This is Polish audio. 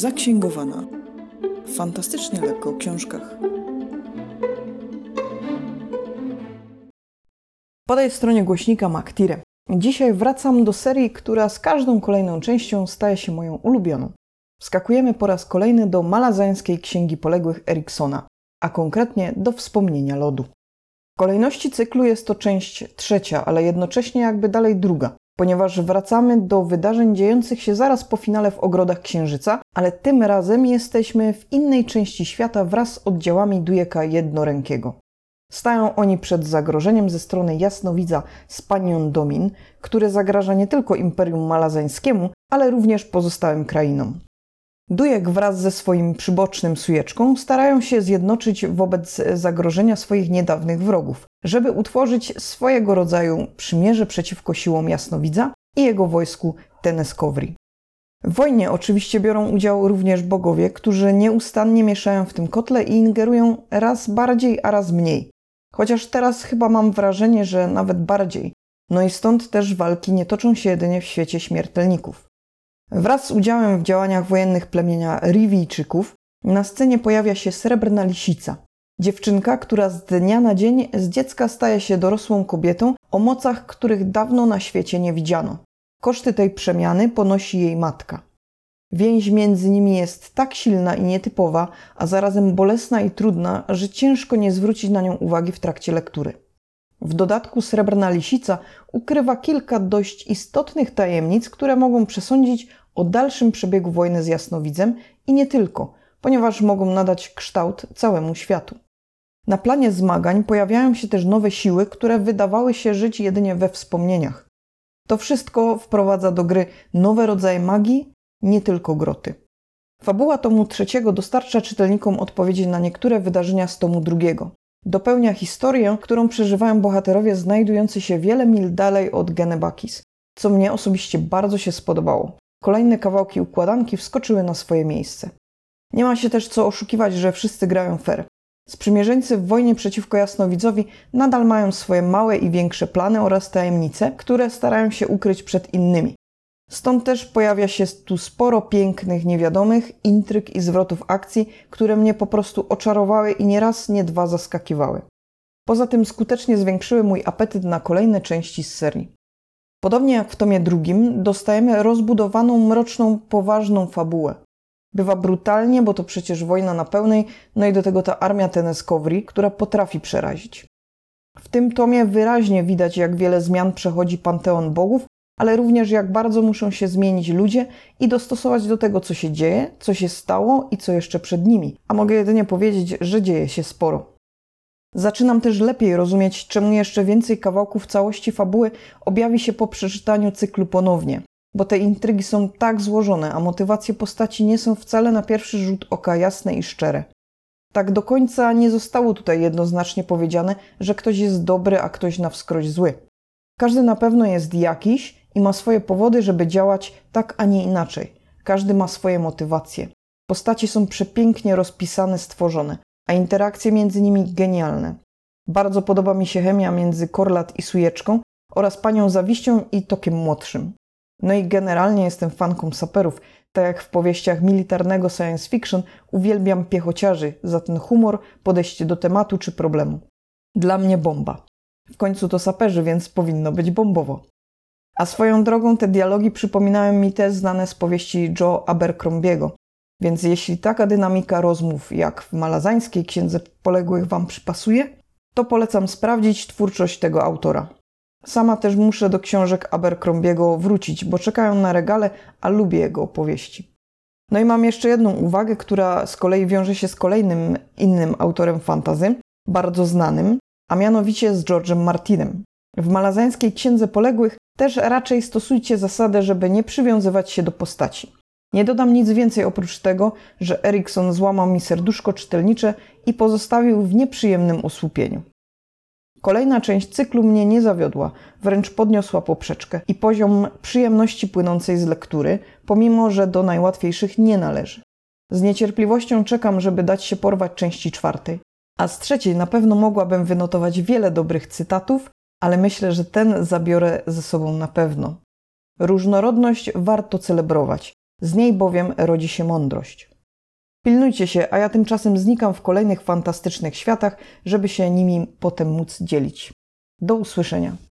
Zaksięgowana. Fantastycznie lekko o książkach. Po tej stronie głośnika Maktire. Dzisiaj wracam do serii, która z każdą kolejną częścią staje się moją ulubioną. Wskakujemy po raz kolejny do malazańskiej księgi poległych Eriksona, a konkretnie do wspomnienia lodu. W kolejności cyklu jest to część trzecia, ale jednocześnie jakby dalej druga ponieważ wracamy do wydarzeń dziejących się zaraz po finale w ogrodach Księżyca, ale tym razem jesteśmy w innej części świata wraz z oddziałami Dujeka Jednorękiego. Stają oni przed zagrożeniem ze strony jasnowidza Spanion Domin, który zagraża nie tylko Imperium Malazańskiemu, ale również pozostałym krainom. Dujek wraz ze swoim przybocznym sujeczką starają się zjednoczyć wobec zagrożenia swoich niedawnych wrogów, żeby utworzyć swojego rodzaju przymierze przeciwko siłom jasnowidza i jego wojsku Teneskowri. W wojnie oczywiście biorą udział również bogowie, którzy nieustannie mieszają w tym kotle i ingerują raz bardziej, a raz mniej. Chociaż teraz chyba mam wrażenie, że nawet bardziej. No i stąd też walki nie toczą się jedynie w świecie śmiertelników. Wraz z udziałem w działaniach wojennych plemienia Riwijczyków na scenie pojawia się srebrna lisica. Dziewczynka, która z dnia na dzień z dziecka staje się dorosłą kobietą o mocach, których dawno na świecie nie widziano. Koszty tej przemiany ponosi jej matka. Więź między nimi jest tak silna i nietypowa, a zarazem bolesna i trudna, że ciężko nie zwrócić na nią uwagi w trakcie lektury. W dodatku srebrna lisica ukrywa kilka dość istotnych tajemnic, które mogą przesądzić o dalszym przebiegu wojny z jasnowidzem i nie tylko, ponieważ mogą nadać kształt całemu światu. Na planie zmagań pojawiają się też nowe siły, które wydawały się żyć jedynie we wspomnieniach. To wszystko wprowadza do gry nowe rodzaje magii, nie tylko groty. Fabuła tomu trzeciego dostarcza czytelnikom odpowiedzi na niektóre wydarzenia z tomu drugiego. Dopełnia historię, którą przeżywają bohaterowie znajdujący się wiele mil dalej od Genebakis, co mnie osobiście bardzo się spodobało. Kolejne kawałki układanki wskoczyły na swoje miejsce. Nie ma się też co oszukiwać, że wszyscy grają fair. Sprzymierzeńcy w wojnie przeciwko jasnowidzowi nadal mają swoje małe i większe plany oraz tajemnice, które starają się ukryć przed innymi. Stąd też pojawia się tu sporo pięknych, niewiadomych, intryg i zwrotów akcji, które mnie po prostu oczarowały i nie raz, nie dwa zaskakiwały. Poza tym skutecznie zwiększyły mój apetyt na kolejne części z serii. Podobnie jak w tomie drugim, dostajemy rozbudowaną, mroczną, poważną fabułę. Bywa brutalnie, bo to przecież wojna na pełnej, no i do tego ta armia Teneskowri, która potrafi przerazić. W tym tomie wyraźnie widać, jak wiele zmian przechodzi panteon bogów, ale również jak bardzo muszą się zmienić ludzie i dostosować do tego, co się dzieje, co się stało i co jeszcze przed nimi. A mogę jedynie powiedzieć, że dzieje się sporo. Zaczynam też lepiej rozumieć, czemu jeszcze więcej kawałków całości fabuły objawi się po przeczytaniu cyklu ponownie, bo te intrygi są tak złożone, a motywacje postaci nie są wcale na pierwszy rzut oka jasne i szczere. Tak do końca nie zostało tutaj jednoznacznie powiedziane, że ktoś jest dobry, a ktoś na wskroś zły. Każdy na pewno jest jakiś i ma swoje powody, żeby działać tak, a nie inaczej. Każdy ma swoje motywacje. Postaci są przepięknie rozpisane, stworzone a interakcje między nimi genialne. Bardzo podoba mi się chemia między Korlat i Sujeczką oraz panią Zawiścią i Tokiem Młodszym. No i generalnie jestem fanką saperów. Tak jak w powieściach militarnego science fiction, uwielbiam piechociarzy za ten humor, podejście do tematu czy problemu. Dla mnie bomba. W końcu to saperzy, więc powinno być bombowo. A swoją drogą te dialogi przypominają mi te znane z powieści Joe Abercrombiego, więc jeśli taka dynamika rozmów jak w malazańskiej księdze poległych Wam przypasuje, to polecam sprawdzić twórczość tego autora. Sama też muszę do książek Abercrombiego wrócić, bo czekają na regale, a lubię jego opowieści. No i mam jeszcze jedną uwagę, która z kolei wiąże się z kolejnym innym autorem fantazy, bardzo znanym, a mianowicie z George'em Martinem. W malazańskiej księdze poległych też raczej stosujcie zasadę, żeby nie przywiązywać się do postaci. Nie dodam nic więcej oprócz tego, że Erikson złamał mi serduszko czytelnicze i pozostawił w nieprzyjemnym osłupieniu. Kolejna część cyklu mnie nie zawiodła, wręcz podniosła poprzeczkę i poziom przyjemności płynącej z lektury, pomimo że do najłatwiejszych nie należy. Z niecierpliwością czekam, żeby dać się porwać części czwartej. A z trzeciej na pewno mogłabym wynotować wiele dobrych cytatów, ale myślę, że ten zabiorę ze sobą na pewno. Różnorodność warto celebrować Z niej bowiem rodzi się mądrość. Pilnujcie się, a ja tymczasem znikam w kolejnych fantastycznych światach, żeby się nimi potem móc dzielić. Do usłyszenia.